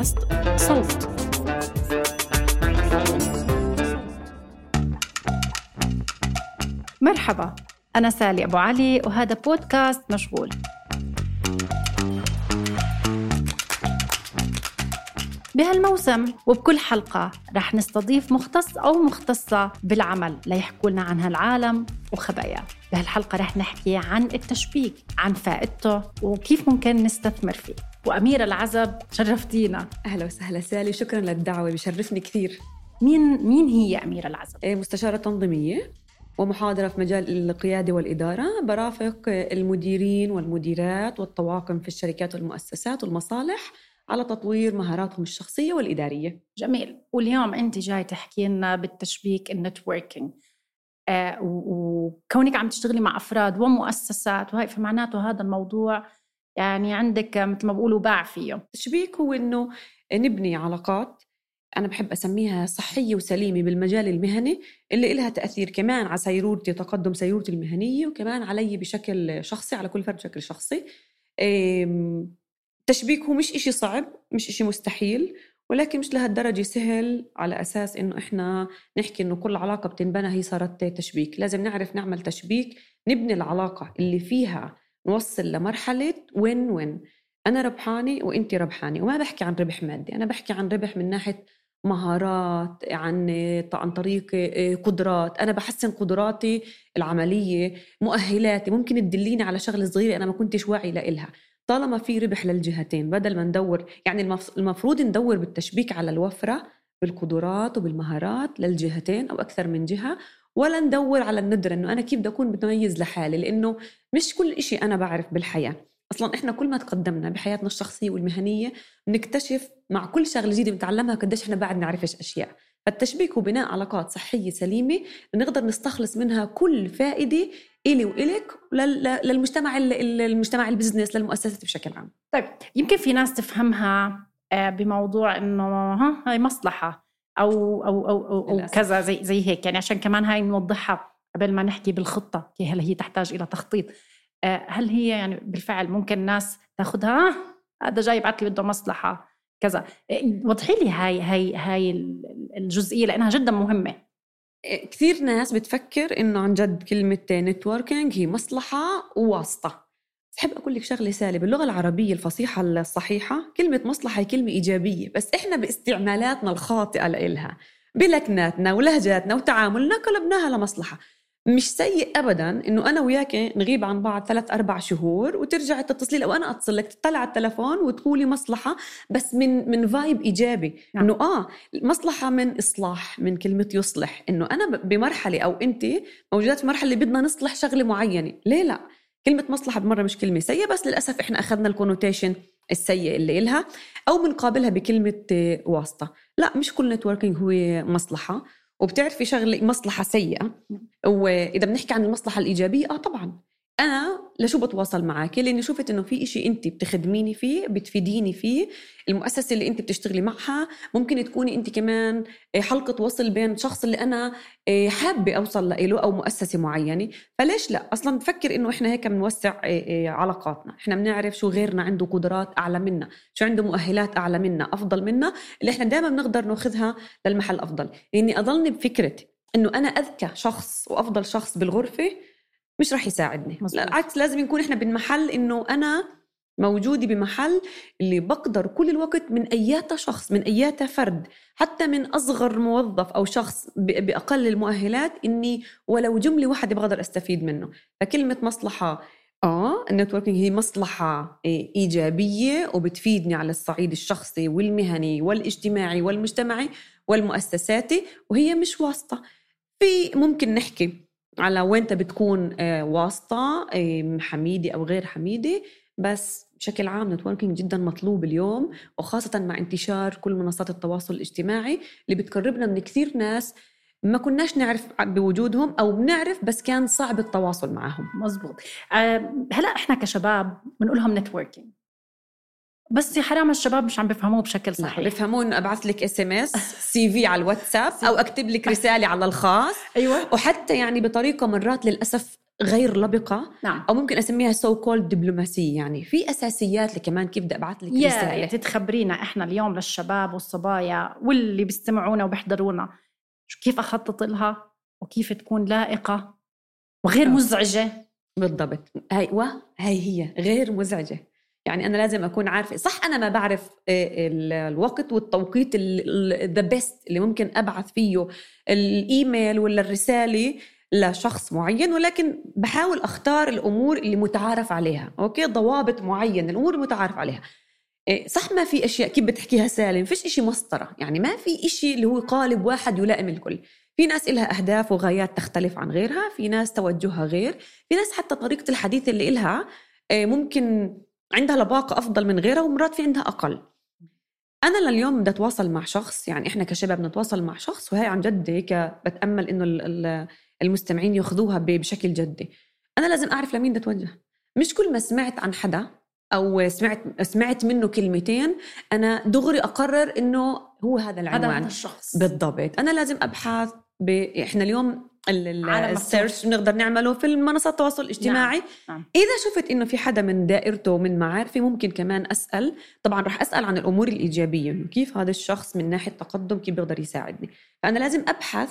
بودكاست صوت. مرحبا أنا سالي أبو علي وهذا بودكاست مشغول. بهالموسم وبكل حلقة رح نستضيف مختص أو مختصة بالعمل ليحكوا لنا عن هالعالم وخباياه بهالحلقة رح نحكي عن التشبيك عن فائدته وكيف ممكن نستثمر فيه. وأميرة العزب شرفتينا. أهلا وسهلا سالي شكرا للدعوة بشرفني كثير. مين مين هي أميرة العزب؟ إيه، مستشارة تنظيمية ومحاضرة في مجال القيادة والإدارة برافق المديرين والمديرات والطواقم في الشركات والمؤسسات والمصالح على تطوير مهاراتهم الشخصية والإدارية. جميل. واليوم أنت جاي تحكي لنا بالتشبيك النتوركينج. آه وكونك عم تشتغلي مع أفراد ومؤسسات وهي فمعناته هذا الموضوع يعني عندك مثل ما بقولوا باع فيه. التشبيك هو إنه نبني علاقات أنا بحب أسميها صحية وسليمة بالمجال المهني اللي إلها تأثير كمان على سيرورتي تقدم سيرورتي المهنية وكمان علي بشكل شخصي على كل فرد بشكل شخصي. التشبيك هو مش إشي صعب مش إشي مستحيل ولكن مش لهالدرجة سهل على أساس إنه إحنا نحكي إنه كل علاقة بتنبنى هي صارت تشبيك. لازم نعرف نعمل تشبيك نبني العلاقة اللي فيها نوصل لمرحلة وين وين أنا ربحانة وأنت ربحانة وما بحكي عن ربح مادي أنا بحكي عن ربح من ناحية مهارات عن عن طريق آه، قدرات. أنا بحسن قدراتي العملية مؤهلاتي. ممكن تدليني على شغلة صغيرة أنا ما كنتش واعي لها طالما في ربح للجهتين بدل ما ندور يعني المفروض ندور بالتشبيك على الوفرة بالقدرات وبالمهارات للجهتين أو أكثر من جهة ولا ندور على الندرة إنه أنا كيف بدي أكون متميز لحالي لأنه مش كل إشي أنا بعرف بالحياة. أصلا إحنا كل ما تقدمنا بحياتنا الشخصية والمهنية بنكتشف مع كل شغلة جديدة بنتعلمها قديش إحنا بعد نعرفش أشياء. فالتشبيك هو بناء علاقات صحية سليمة نقدر نستخلص منها كل فائدة إلي وإلك للمجتمع المجتمع البزنس للمؤسسات بشكل عام. طيب يمكن في ناس تفهمها آه، بموضوع إنه ها هاي مصلحة. أو أو أو, أو, أو كذا زي زي هيك. يعني عشان كمان هاي نوضحها قبل ما نحكي بالخطة هل هي تحتاج إلى تخطيط. آه، هل هي يعني بالفعل ممكن ناس تاخذها هذا جاي يبعث لي بده مصلحة كذا. آه، وضحي لي هاي هاي هاي الجزئية لأنها جدا مهمة. كثير ناس بتفكر إنه عن جد كلمة networking هي مصلحة وواسطة. بحب أقول لك شغلة سالي باللغة العربية الفصيحة الصحيحة كلمة مصلحة هي كلمة إيجابية بس إحنا باستعمالاتنا الخاطئة لإلها بلكناتنا ولهجاتنا وتعاملنا قلبناها لمصلحة. مش سيء ابدا إنه أنا وياك نغيب عن بعض ثلاث أربع شهور وترجعي تتصلي لي أو أنا أتصل لك تطلع على التلفون وتقولي مصلحة بس من من vibe إيجابي. نعم. إنه آه مصلحة من إصلاح من كلمة يصلح. إنه أنا بمرحلة أو انت موجودات في مرحلة بدنا نصلح شغلة معينة. ليه لا؟ كلمة مصلحة بمرة مش كلمة سيئة بس للأسف إحنا أخذنا ال connotation السيء اللي إلها أو بنقابلها بكلمة واسطة. لا مش كل نتوركينج هو مصلحة وبتعرفي شغلة مصلحة سيئة وإذا بنحكي عن المصلحة الإيجابية آه طبعا. أنا لشو بتواصل معك؟ لاني شفت إنه في إشي انت بتخدميني فيه بتفيديني فيه المؤسسة اللي انت بتشتغلي معها ممكن تكوني انت كمان آه، حلقة وصل بين شخص اللي أنا آه، حابة أوصل له أو مؤسسة معينة. فليش لا؟ أصلا بفكر إنه إحنا هيك بنوسع آه، علاقاتنا. إحنا بنعرف شو غيرنا عنده قدرات أعلى منا شو عنده مؤهلات أعلى منا أفضل منا اللي إحنا دائما بنقدر ناخذها للمحل أفضل. اني أضلني بفكره إنه أنا أذكى شخص وأفضل شخص بالغرفة مش رح يساعدني. بالعكس لازم نكون إحنا بالمحل إنه أنا موجودة بمحل اللي بقدر كل الوقت من أياتا شخص من أياتا فرد حتى من أصغر موظف أو شخص بأقل المؤهلات إني ولو جملة واحدة بقدر أستفيد منه. فكلمة مصلحة آه ال networking هي مصلحة إيه، إيجابية وبتفيدني على الصعيد الشخصي والمهني والاجتماعي والمجتمعي والمؤسساتي وهي مش واسطة. في ممكن نحكي على وين بتكون آه، واسطة آه، حميدة أو غير حميدة. بس بشكل عام networking جدا مطلوب اليوم وخاصة مع انتشار كل منصات التواصل الاجتماعي اللي بتقربنا من كثير ناس ما كناش نعرف بوجودهم أو بنعرف بس كان صعب التواصل معهم. مزبوط. أه هلأ إحنا كشباب بنقولهم networking بس يا حرام الشباب مش عم بيفهموه بشكل صحيح. بيفهموه انه أبعث لك SMS CV على الواتساب أو أكتب لك رسالة على الخاص. أيوه. وحتى يعني بطريقة مرات للأسف غير لبقة نعم. أو ممكن أسميها so-called دبلوماسيه يعني في أساسيات كمان كيف بدي أبعث لك رسالة. ريت تخبرينا إحنا اليوم للشباب والصبايا واللي بيستمعونا وبيحضرونا. كيف أخطط لها؟ وكيف تكون لائقة؟ وغير آه. مزعجة؟ بالضبط. هاي هي. غير مزعجة. يعني أنا لازم أكون عارفة. صح أنا ما بعرف آه، ال- الوقت والتوقيت the best اللي ممكن أبعث فيه الإيميل ولا الرسالة لشخص معين ولكن بحاول أختار الأمور اللي متعارف عليها. أوكي؟ ضوابط معينة الأمور المتعارف عليها. إيه، صح ما في أشياء كيف بتحكيها سالم؟ فيش إشي مسطرة. يعني ما في إشي اللي هو قالب واحد يلائم الكل. في ناس إلها أهداف وغايات تختلف عن غيرها في ناس توجهها غير في ناس حتى طريقة الحديث اللي إلها آه، ممكن عندها لباقة أفضل من غيرها ومرات في عندها أقل. أنا لليوم بدي أتواصل مع شخص يعني إحنا كشباب نتواصل مع شخص وهي عن جد هيك بتأمل إنه ال- ال- المستمعين ياخذوها بشكل جدي. أنا لازم أعرف لمين بدي أتوجه. مش كل ما سمعت عن حدا أو سمعت سمعت منه كلمتين أنا دغري أقرر إنه هو هذا هذا العنوان هذا الشخص. بالضبط. أنا لازم أبحث ب... إحنا اليوم السيرش بنقدر نعمله في منصات التواصل الاجتماعي. نعم. إذا شفت إنه في حدا من دائرته ومن معارفي ممكن كمان أسأل. طبعا رح أسأل عن الأمور الإيجابية إنه كيف هذا الشخص من ناحية تقدم كيف بيقدر يساعدني. فأنا لازم أبحث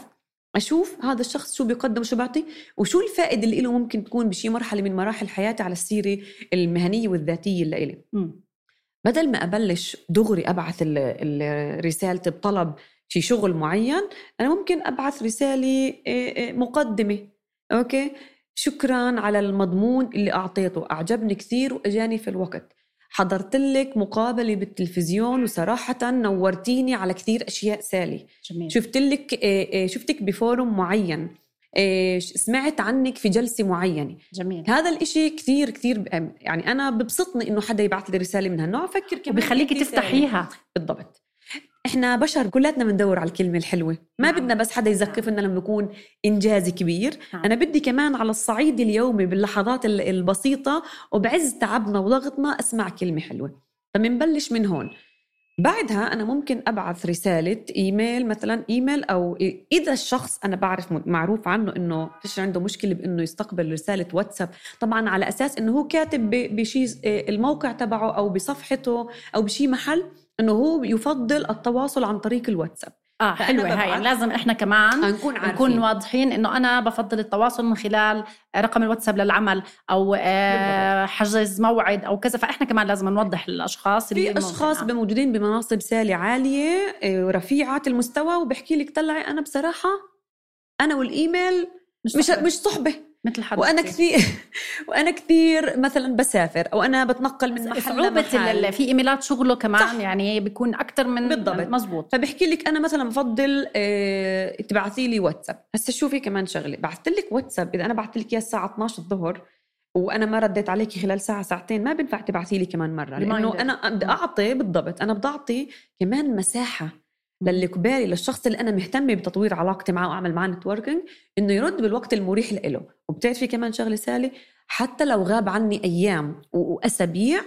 أشوف هذا الشخص شو بيقدم وشو بيعطي وشو الفائدة اللي له ممكن تكون بشي مرحلة من مراحل حياتي على السيرة المهنية والذاتية اللي إلي. بدل ما أبلش دغري أبعث ال- ال- رسالتي بطلب في شغل معين أنا ممكن أبعث رسالة إيه، إيه، مقدمة. أوكي؟ شكرا على المضمون اللي أعطيته أعجبني كثير وأجاني في الوقت. حضرت لك مقابلة بالتلفزيون وصراحه نورتيني على كثير أشياء سالي جميل. شفت لك إيه، شفتك بفورم معين. إيه، سمعت عنك في جلسة معينة. جميل. هذا الإشي كثير كثير يعني أنا ببسطني إنه حدا يبعث لي رسالة من هالنوع أفكر كمان وبيخليكي إنتي تفتحيها. بالضبط. إحنا بشر كلاتنا بندور على الكلمة الحلوة. ما نعم. بدنا بس حدا يزقفنا لما نكون إنجازي كبير. نعم. أنا بدي كمان على الصعيد اليومي باللحظات ال- البسيطة وبعز تعبنا وضغطنا أسمع كلمة حلوة. فمنبلش من هون. بعدها أنا ممكن أبعث رسالة إيميل مثلا إيميل أو إ- إذا الشخص أنا بعرف معروف عنه إنه فيش عنده مشكلة بإنه يستقبل رسالة واتساب. طبعا على أساس إنه هو كاتب ب- بشي الموقع تبعه أو بصفحته أو بشي محل. إنه هو يفضل التواصل عن طريق الواتساب. آه حلوة هاي يعني لازم إحنا كمان نكون نكون واضحين إنه أنا بفضل التواصل من خلال رقم الواتساب للعمل أو آه، حجز موعد أو كذا. فإحنا كمان لازم نوضح للاشخاص اللي في أشخاص. موجودين بمناصب سالي عالية آه، ورفيعه المستوى وبحكي لك طلعي أنا بصراحة أنا والإيميل مش صحبة. مش صحبة. مثل حد وأنا كثير وأنا كثير مثلا بسافر أو أنا بتنقل من محل صعوبة لمحل. ال- في إيميلات شغله كمان صح. يعني بيكون أكثر من بالضبط. مزبوط فبحكي لك أنا مثلا بفضل آه، تبعثي لي واتساب. هسه شوفي كمان شغلة. بعثت لك واتساب. إذا أنا بعثت لك إياه الساعة 12 الظهر وأنا ما رديت عليكي خلال ساعة ساعتين ما بينفع تبعثي لي كمان مرة. لأنه. أنا بدي اعطي بالضبط. أنا بدي أعطي كمان مساحة. للي قبالي للشخص اللي أنا مهتمه بتطوير علاقتي معه وأعمل معه نتوركينج إنه يرد بالوقت المريح له. وبتعرفي كمان شغلة سالي حتى لو غاب عني أيام وأسابيع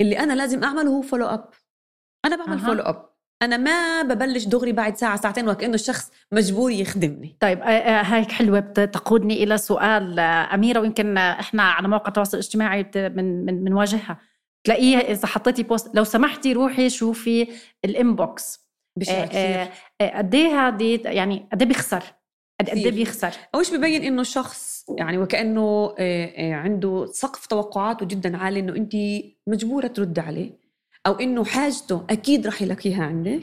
اللي أنا لازم أعمله هو follow up أنا بعمل أها. follow up أنا ما ببلش دغري بعد ساعة ساعتين وكأنه الشخص مجبور يخدمني. طيب آه، آه، هيك حلوة بت- تقودني إلى سؤال آه، أميرة ويمكن إحنا على مواقع التواصل الاجتماعي من من بنواجهها تلاقيها إذا حطيتي بوست لو سمحتي روحي شوفي كثير قد إيه هذه يعني قد إيه بيخسر؟ قد كثير. بيخسر؟ اول شيء ببين إنه الشخص يعني وكأنه آه، آه، عنده سقف توقعاته جدا عالي إنه انت مجبورة ترد عليه أو إنه حاجته أكيد رح يلاقيها عندك.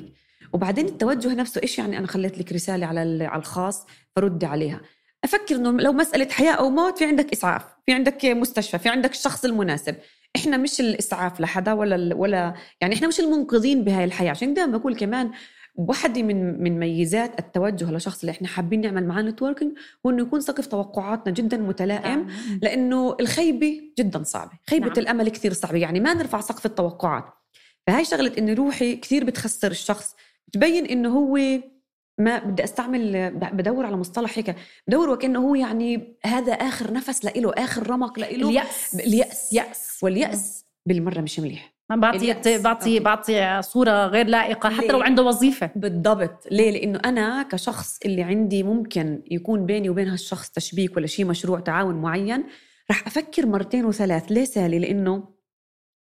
وبعدين التوجه نفسه إيش يعني أنا خليت لك رسالة على على الخاص فردي عليها؟ أفكر إنه لو مسألة حياة أو موت في عندك إسعاف في عندك مستشفى في عندك الشخص المناسب. إحنا مش الإسعاف لحدا ولا ولا يعني إحنا مش المنقذين بهاي الحياة. عشان دائما بقول كمان واحدة من من ميزات التوجه لشخص اللي إحنا حابين نعمل معاه نتوركينج هو إنه يكون سقف توقعاتنا جدا متلائم نعم. لأنه الخيبة جدا صعبة. خيبة نعم. الأمل كثير صعبه يعني ما نرفع سقف التوقعات. فهاي شغلة إنه روحي كثير بتخسر الشخص. بتبين إنه هو ما بدي أستعمل بدور على مصطلح هيك. بدور وكأنه هو يعني هذا آخر نفس لإله آخر رمق لإله. اليأس. اليأس. يأس. واليأس بالمرة مش مليح. بعطي بعطي بعطي صورة غير لائقة حتى لو عنده وظيفة. بالضبط. ليه؟ لأنه أنا كشخص اللي عندي ممكن يكون بيني وبين هالشخص تشبيك ولا شيء مشروع تعاون معين رح أفكر مرتين وثلاث. ليه سالي لأنه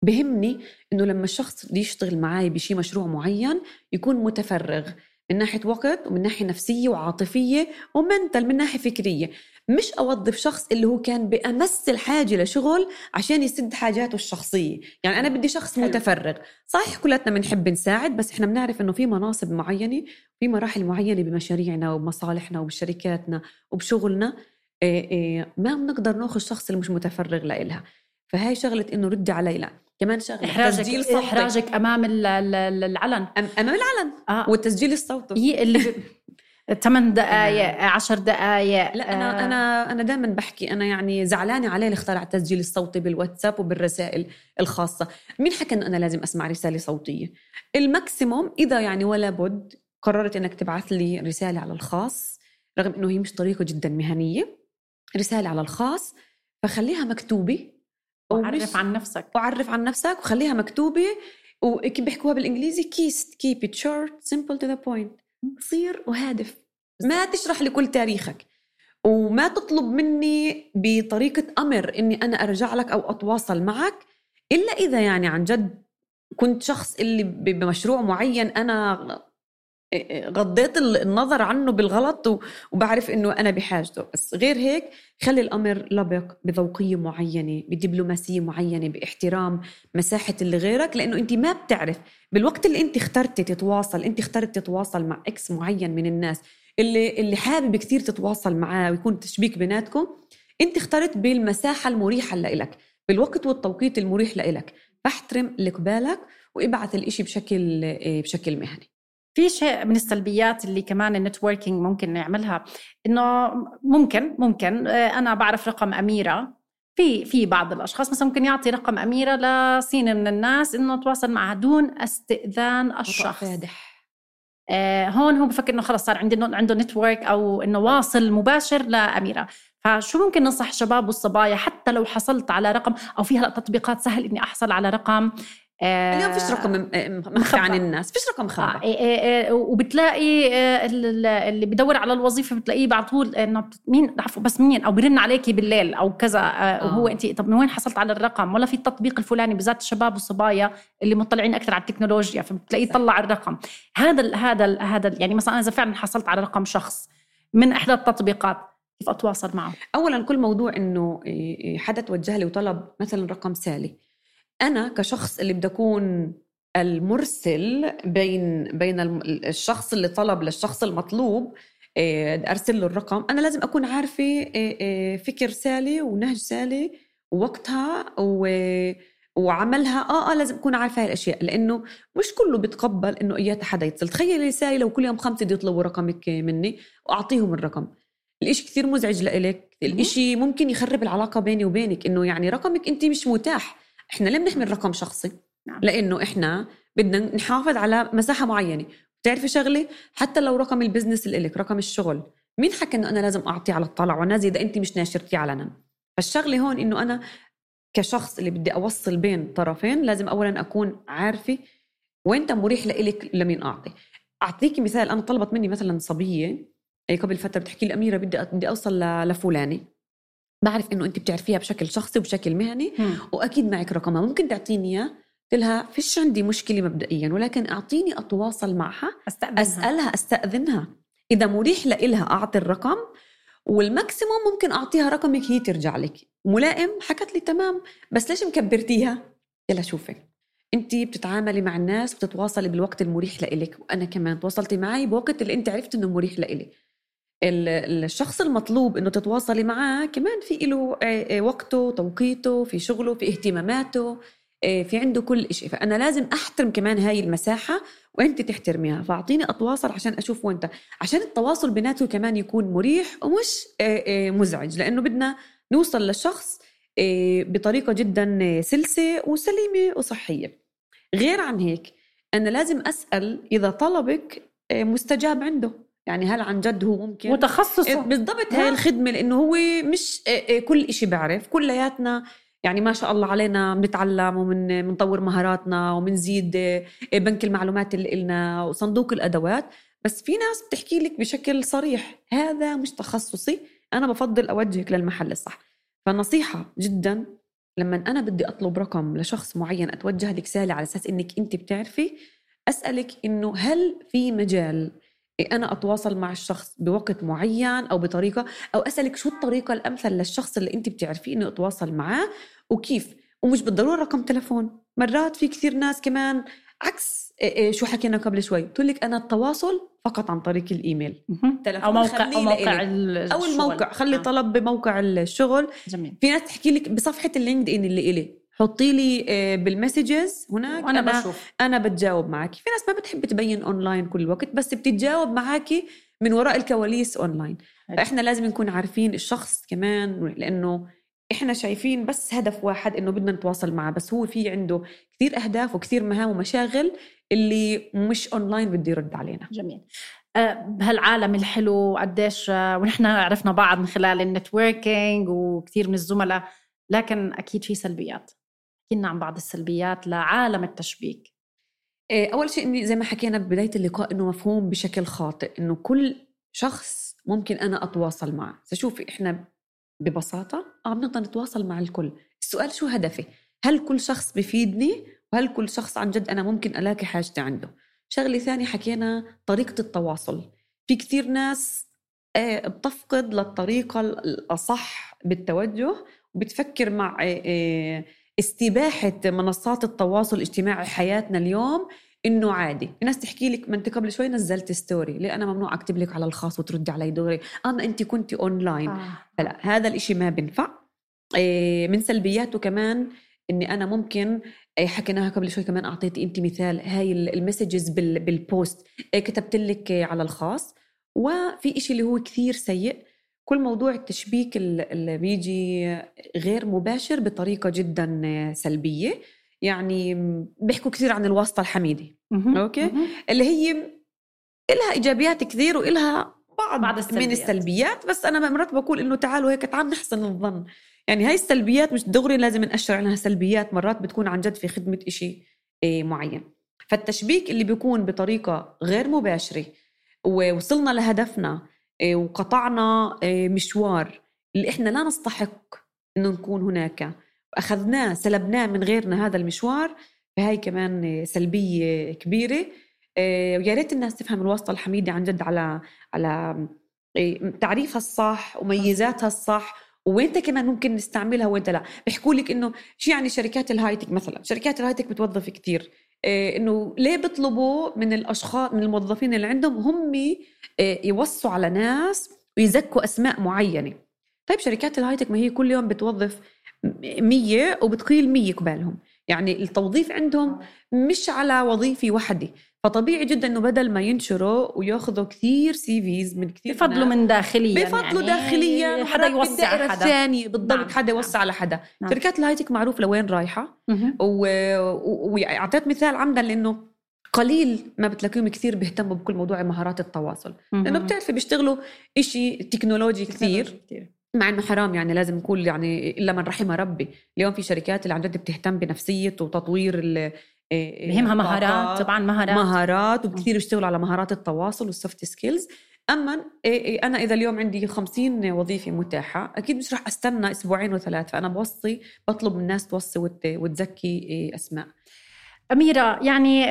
بهمني إنه لما الشخص بده يشتغل معي بشيء مشروع معين يكون متفرغ. من ناحية وقت ومن ناحية نفسية وعاطفية ومنتل من ناحية فكرية. مش أوظف شخص اللي هو كان بأمس الحاجة لشغل عشان يسد حاجاته الشخصية. يعني أنا بدي شخص حلو. متفرغ. صحيح كلاتنا بنحب نساعد بس إحنا بنعرف إنه في مناصب معينة في مراحل معينة بمشاريعنا وبمصالحنا وبشركاتنا وبشغلنا إيه إيه ما بنقدر نأخذ الشخص اللي مش متفرغ لإلها. فهاي شغلة إنه ردي علي لا كمان شغلة. احراجك تسجيل صوتك. إحراجك أمام العلن. أمام العلن. آه. والتسجيل الصوتي. اللي ثمان دقائق عشر دقائق لا أنا آه. أنا أنا دائما بحكي أنا يعني زعلانة عليه اللي اخترع التسجيل الصوتي بالواتساب وبالرسائل الخاصة. مين حكى انه أنا لازم أسمع رسالة صوتية؟ الماكسيموم إذا يعني ولا بد قررت إنك تبعث لي رسالة على الخاص رغم إنه هي مش طريقة جدا مهنية رسالة على الخاص فخليها مكتوبة وعرف عن نفسك. وعرف عن نفسك وخليها مكتوبة. وكيف بيحكوها بالإنجليزي KISS keep it short simple to the point قصير وهادف. ما تشرح لي كل تاريخك. وما تطلب مني بطريقة أمر إني أنا أرجع لك أو أتواصل معك إلا إذا يعني عن جد كنت شخص اللي بمشروع معين أنا غضيت النظر عنه بالغلط وبعرف إنه أنا بحاجته. بس غير هيك خلي الأمر لبق بذوقية معينة بدبلوماسية معينة باحترام مساحة اللي غيرك لأنه أنت ما بتعرف. بالوقت اللي أنت اخترتي تتواصل أنت اخترت تتواصل مع إكس معين من الناس اللي اللي حابب كثير تتواصل معاه ويكون تشبيك بيناتكم أنت اخترت بالمساحة المريحة لإلك بالوقت والتوقيت المريح لإلك. فاحترم اللي قبالك وابعث الإشي بشكل بشكل مهني. في شيء من السلبيات اللي كمان ال networking ممكن نعملها؟ إنه ممكن ممكن. آه، أنا بعرف رقم أميرة. في في بعض الأشخاص مثلا ممكن يعطي رقم أميرة لسين من الناس إنه تواصل معها دون استئذان الشخص. فادح. آه هون هو بفكر إنه خلص صار عنده عنده network أو إنه واصل مباشر لأميرة. فشو ممكن ننصح الشباب والصبايا حتى لو حصلت على رقم أو في هلا تطبيقات سهل إني أحصل على رقم؟ اليوم فيش رقم مخفى عن الناس فيش رقم مخبى آه إيه إيه إيه وبتلاقي آه، اللي بدور على الوظيفة بتلاقيه على طول إنه مين عفوا بس مين؟ أو برن عليكي بالليل أو كذا آه. وهو انت طب من وين حصلت على الرقم؟ ولا في التطبيق الفلاني بالذات الشباب والصبايا اللي مطلعين أكثر على التكنولوجيا فبتلاقيه طلع الرقم. هذا ال هذا ال هذا ال يعني مثلا أنا إذا فعلا حصلت على رقم شخص من إحدى التطبيقات كيف أتواصل معه؟ اولا كل موضوع إنه حدا توجه لي وطلب مثلا رقم سالي. أنا كشخص اللي بدي أكون المرسل بين بين الشخص اللي طلب للشخص المطلوب آه، أرسل له الرقم. أنا لازم أكون عارفة آه، آه، فكر سالي ونهج سالي ووقتها و وعملها. آه آه لازم أكون عارفة هاي الأشياء لأنه مش كله بيتقبل إنه إياها حدا يتصل. تخيلي سالي لو كل يوم خمسة بده يطلبوا رقمك مني وأعطيهم الرقم. الإشي كثير مزعج لإلك. الإشي ممكن يخرب العلاقة بيني وبينك إنه يعني رقمك أنت مش متاح. إحنا ليه بنحمل رقم شخصي؟ نعم. لأنه إحنا بدنا نحافظ على مساحة معينة. بتعرفي شغلة؟ حتى لو رقم البزنس اللي لك رقم الشغل مين حكى إنه أنا لازم اعطيه على الطلع ونازل إذا انت مش ناشرتيه علنا فالشغلة هون إنه أنا كشخص اللي بدي أوصل بين طرفين لازم اولا أكون عارفة وين مريح لإلك لمين أعطي. أعطيكي مثال أنا طلبت مني مثلا صبية قبل فترة بتحكي لي أميرة بدي بدي أوصل لفلانة. بعرف إنه أنت بتعرفيها بشكل شخصي وبشكل مهني م. وأكيد معك رقمها. ممكن تعطيني إياه؟ قلت لها فيش عندي مشكلة مبدئيا ولكن أعطيني أتواصل معها أستأذنها. أسألها أستأذنها. إذا مريح لإلها أعطي الرقم والماكسيموم ممكن أعطيها رقمك هي ترجع لك. ملائم؟ حكت لي تمام. بس ليش مكبرتيها؟ يلا شوفي. أنت بتتعاملي مع الناس بتتواصلي بالوقت المريح لإلك وأنا كمان. تواصلتي معي بوقت اللي أنت عرفت إنه مريح لإلي الشخص المطلوب إنه تتواصلي معاه كمان في له وقته توقيته في شغله في اهتماماته آه، في عنده كل شيء فأنا لازم أحترم كمان هاي المساحة وأنت تحترميها. فأعطيني أتواصل عشان أشوف وأنت. عشان التواصل بيناته كمان يكون مريح ومش آه، آه، مزعج. لأنه بدنا نوصل للشخص بطريقة جدا سلسة وسليمة وصحية. غير عن هيك أنا لازم أسأل إذا طلبك مستجاب عنده. يعني هل عن جد هو ممكن؟ وتخصصه بالضبط هاي الخدمة لأنه هو مش كل شيء بعرف. كلياتنا يعني ما شاء الله علينا بنتعلم وبنطور مهاراتنا وبنزيد بنك المعلومات اللي إلنا وصندوق الأدوات. بس في ناس بتحكي لك بشكل صريح هذا مش تخصصي أنا بفضل أوجهك للمحل الصح. فنصيحة جدا لما أنا بدي أطلب رقم لشخص معين أتوجه لك سالي على أساس إنك أنت بتعرفي أسألك إنه هل في مجال أنا أتواصل مع الشخص بوقت معين أو بطريقة أو أسألك شو الطريقة الأمثل للشخص اللي أنت بتعرفيه إنه أتواصل معاه وكيف. ومش بالضرورة رقم تلفون. مرات في كثير ناس كمان عكس شو حكينا قبل شوي. تقول لك أنا التواصل فقط عن طريق الإيميل. أو موقع أو موقع أو الموقع. خلي آه. طلب بموقع الشغل. جميل. في ناس تحكي لك بصفحة اللينكد إن اللي إلي. حطي لي آه، بال messages هناك. وأنا أنا بشوف. أنا بتجاوب معك في ناس ما بتحب تبين اونلاين كل الوقت بس بتتجاوب معك من وراء الكواليس اونلاين فإحنا لازم نكون عارفين الشخص كمان لأنه إحنا شايفين بس هدف واحد إنه بدنا نتواصل معه بس هو في عنده كثير أهداف وكثير مهام ومشاغل اللي مش اونلاين بده يرد علينا. جميل. آه، بهالعالم الحلو قديش آه، ونحن عرفنا بعض من خلال ال networking وكثير من الزملاء لكن أكيد في سلبيات. لنا عن بعض السلبيات لعالم التشبيك. إيه، أول شيء إني زي ما حكينا ببداية اللقاء إنه مفهوم بشكل خاطئ إنه كل شخص ممكن أنا أتواصل معه. فشوفي إحنا ببساطة آه بنقدر نتواصل مع الكل. السؤال شو هدفي؟ هل كل شخص بفيدني؟ وهل كل شخص عن جد أنا ممكن ألاقي حاجتي عنده؟ شغلة ثانية حكينا طريقة التواصل. في كثير ناس آه، بتفقد للطريقة الأصح بالتوجه وبتفكر مع آه، استباحة منصات التواصل الاجتماعي حياتنا اليوم إنه عادي. في ناس تحكي لك ما أنت قبل شوي نزلت ستوري ليه؟ أنا ممنوع أكتب لك على الخاص وتردي علي دغري. اما أنت كنت اونلاين آه. فلا هذا الإشي ما بنفع. إيه من سلبياته كمان إني أنا ممكن إيه حكيناها قبل شوي كمان أعطيتي أنت مثال. هاي ال messages بالبوست إيه كتبت لك على الخاص. وفي إشي اللي هو كثير سيء. كل موضوع التشبيك اللي بيجي غير مباشر بطريقة جدا سلبية. يعني بيحكوا كثير عن الواسطة الحميدة. أوكي؟ اللي هي إلها إيجابيات كثير وإلها بعض, بعض السلبيات. من السلبيات. بس أنا مرات بقول إنه تعالوا هيك تعال نحسن الظن. يعني هاي السلبيات مش دغري لازم نأشر عنها سلبيات مرات بتكون عن جد في خدمة إشي إيه، معين. فالتشبيك اللي بيكون بطريقة غير مباشرة ووصلنا لهدفنا وقطعنا آه، مشوار اللي إحنا لا نستحق إنه نكون هناك. أخذناه سلبناه من غيرنا هذا المشوار. فهي كمان سلبية كبيرة. آه، ويا ريت الناس تفهم الواسطة الحميدة عن جد على على تعريفها الصح وميزاتها الصح. وين كمان ممكن نستعملها وين لا. بيحكوا لك إنه شو يعني شركات ال high-tech مثلا؟ شركات ال high-tech بتوظف كثير إنه ليه بيطلبوا من الأشخاص من الموظفين اللي عندهم هم آه، يوصوا على ناس ويزكوا أسماء معينة. طيب شركات ال high-tech ما هي كل يوم بتوظف مية وبتقيل مية قبالهم. يعني التوظيف عندهم مش على وظيفة واحدة. فطبيعي جدا إنه بدل ما ينشروا وياخذوا كثير CVs من كثير بفضلوا من داخليا بفضلوا يعني داخليا حدا يوسع حدا. الثاني بالضبط نعم. حدا يوسع على حدا. نعم. شركات ال high-tech معروف لوين رايحة؟ واعطيت و... مثال عمدا لأنه قليل ما بتلاقيهم كثير بيهتموا بكل موضوع مهارات التواصل. لأنه بتعرفي بيشتغلوا إشي تكنولوجي كثير, كثير. مع إنه حرام يعني لازم نقول يعني إلا من رحم ربي. اليوم في شركات اللي عن جد بتهتم بنفسية وتطوير بهمها مهارات طبعا مهارات. مهارات وكثير بيشتغلوا على مهارات التواصل وال soft skills. أما أنا إذا اليوم عندي 50 وظيفة متاحة أكيد مش راح أستنى أسبوعين وثلاث فانا بوصي بطلب من الناس توصي وتزكي أسماء. أميرة يعني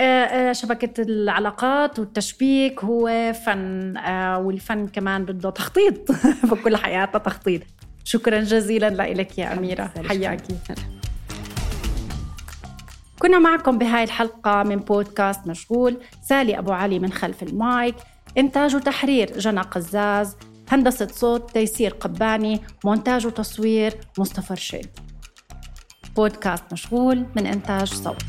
شبكة العلاقات والتشبيك هو فن والفن كمان بده تخطيط بكل حياتنا تخطيط. شكرا جزيلا لك يا أميرة. حياكي كنا معكم بهاي الحلقة من بودكاست مشغول سالي أبو علي من خلف المايك إنتاج وتحرير جنى قزاز هندسة صوت تيسير قباني مونتاج وتصوير مصطفى رشيد. بودكاست مشغول من إنتاج صوت.